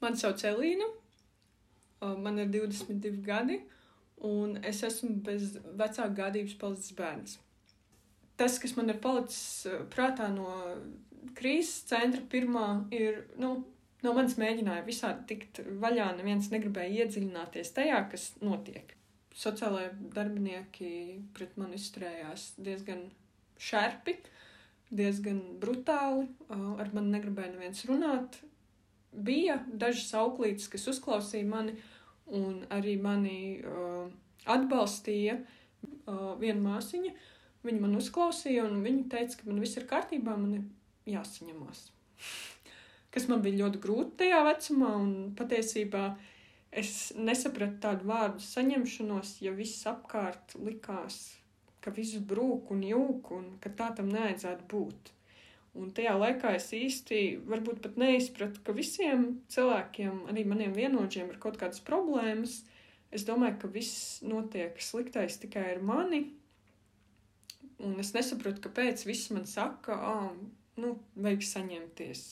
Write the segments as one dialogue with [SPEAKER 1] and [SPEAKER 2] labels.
[SPEAKER 1] Mani sauc Elīna, man ir 22 gadi, un es esmu bez vecāka gādības palicis bērns. Tas, kas man ir palicis prātā no krīzes centra, pirmā ir, nu, no manis mēģināja visādi tikt vaļā, neviens negribēja iedziļināties tajā, kas notiek. Sociālajie darbinieki pret mani izturējās diezgan šerpi, diezgan brutāli, ar mani negribēja neviens runāt, bija dažas auklītes, kas uzklausīja mani un arī mani uh, atbalstīja. Uh, viena māsiņa, viņa man uzklausīja un viņa teica, ka man viss ir kārtībā, man ir jāsaņemās. Kas man bija ļoti grūti tajā vecumā, un patiesībā es nesapratu tādu vārdu saņemšanos, ja viss apkārt likās, ka viss brūk un jūk, un ka tā tam nevajadzētu būt. Un tajā laikā es īsti varbūt pat neizpratu, ka visiem cilvēkiem, arī maniem vienotiem, ir kaut kādas problēmas. Es domāju, ka viss notiek sliktais tikai ar mani. Un es nesaprotu, kāpēc viss man saka, ah, nu, vajag saņemties.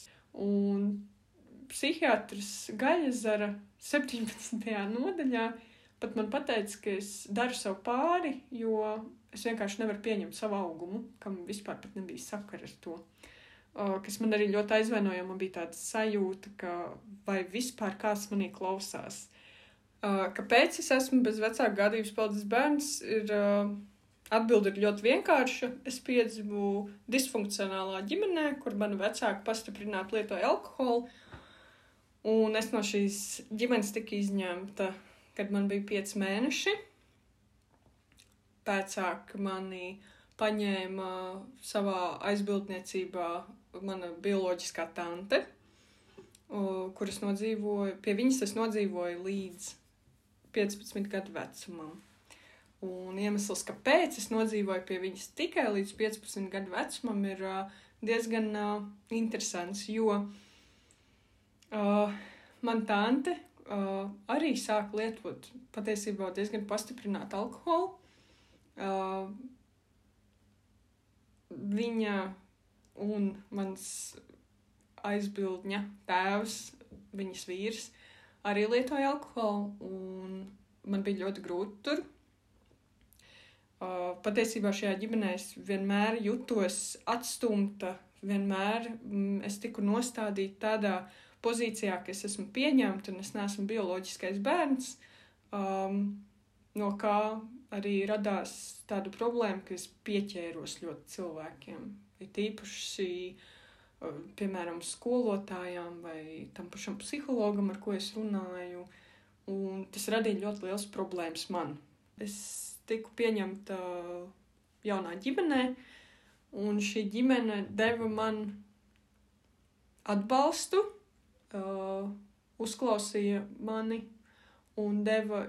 [SPEAKER 1] Un psihiatrs Gaļazara 17. nodaļā pat man teica, ka es daru sev pāri, jo es vienkārši nevaru pieņemt savu augumu, kam vispār nebija sakara ar to kas man arī ļoti aizvainoja. Man bija tāda sajūta, ka vai vispār kāds manī klausās. Kāpēc es esmu bez vecāka gadījuma palicis bērns? Ir, Atbilde ir ļoti vienkārša. Es piedzimu disfunkcionālā ģimenē, kur mani vecāki pastiprināti lietoja alkoholu. Un es no šīs ģimenes tiku izņemta, kad man bija pieci mēneši. Vecāki mani paņēma savā aizbildniecībā mana bioloģiskā tante, kuras nodzīvoju, pie viņas es nodzīvoju līdz 15 gadu vecumam. Un iemesls, kāpēc es nodzīvoju pie viņas tikai līdz 15 gadu vecumam, ir diezgan uh, interesants, jo uh, man tante uh, arī sāka lietot patiesībā diezgan pastiprinātu alkoholu. Uh, viņa un mans aizbildņa tēvs, viņas vīrs, arī lietoja alkoholu, un man bija ļoti grūti tur. Uh, patiesībā šajā ģimenē es vienmēr jutos atstumta, vienmēr mm, es tiku nostādīta tādā pozīcijā, ka es esmu pieņemta un es neesmu bioloģiskais bērns, um, no kā arī radās tāda problēma, ka es pieķēros ļoti cilvēkiem ir tīpaši, uh, piemēram, skolotājām vai tam pašam psihologam, ar ko es runāju. Un tas radīja ļoti liels problēmas man. Es tiku pieņemta jaunā ģimenē, un šī ģimene deva man atbalstu, uh, uzklausīja mani un deva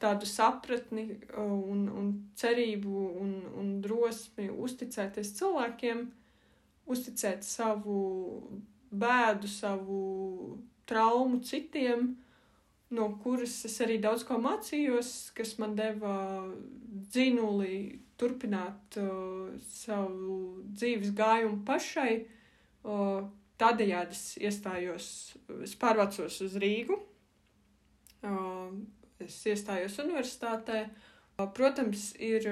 [SPEAKER 1] tādu sapratni uh, un, un cerību un, un drosmi uzticēties cilvēkiem, uzticēt savu bēdu, savu traumu citiem, no kuras es arī daudz ko mācījos, kas man deva dzinuli turpināt uh, savu dzīves gājumu pašai. Uh, tādējādi es iestājos, es pārvācos uz Rīgu. Es iestājos universitātē. Protams, ir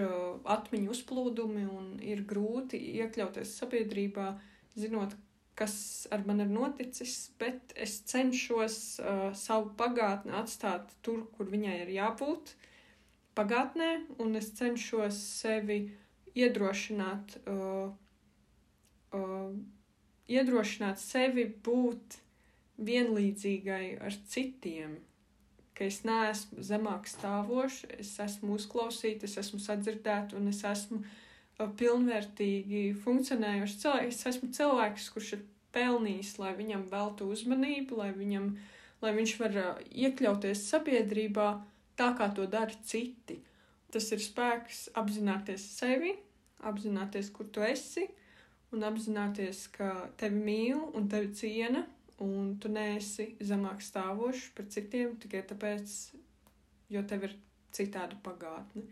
[SPEAKER 1] atmiņu uzplūdumi un ir grūti iekļauties sabiedrībā, zinot, kas ar mani ir noticis, bet es cenšos uh, savu pagātni atstāt tur, kur viņai ir jābūt, pagātnē, un es cenšos sevi iedrošināt, uh, uh, iedrošināt sevi būt vienlīdzīgai ar citiem ka es neesmu zemāk stāvošs, es esmu uzklausīta, es esmu sadzirdēta un es esmu uh, pilnvērtīgi funkcionējošs cilvēks. Es esmu cilvēks, kurš ir pelnījis, lai viņam veltu uzmanību, lai, viņam, lai viņš var uh, iekļauties sabiedrībā tā, kā to dara citi. Tas ir spēks apzināties sevi, apzināties, kur tu esi, un apzināties, ka tevi mīl un tevi ciena, un tu neesi zemāk stāvošs par citiem tikai tāpēc, jo tev ir citāda pagātne.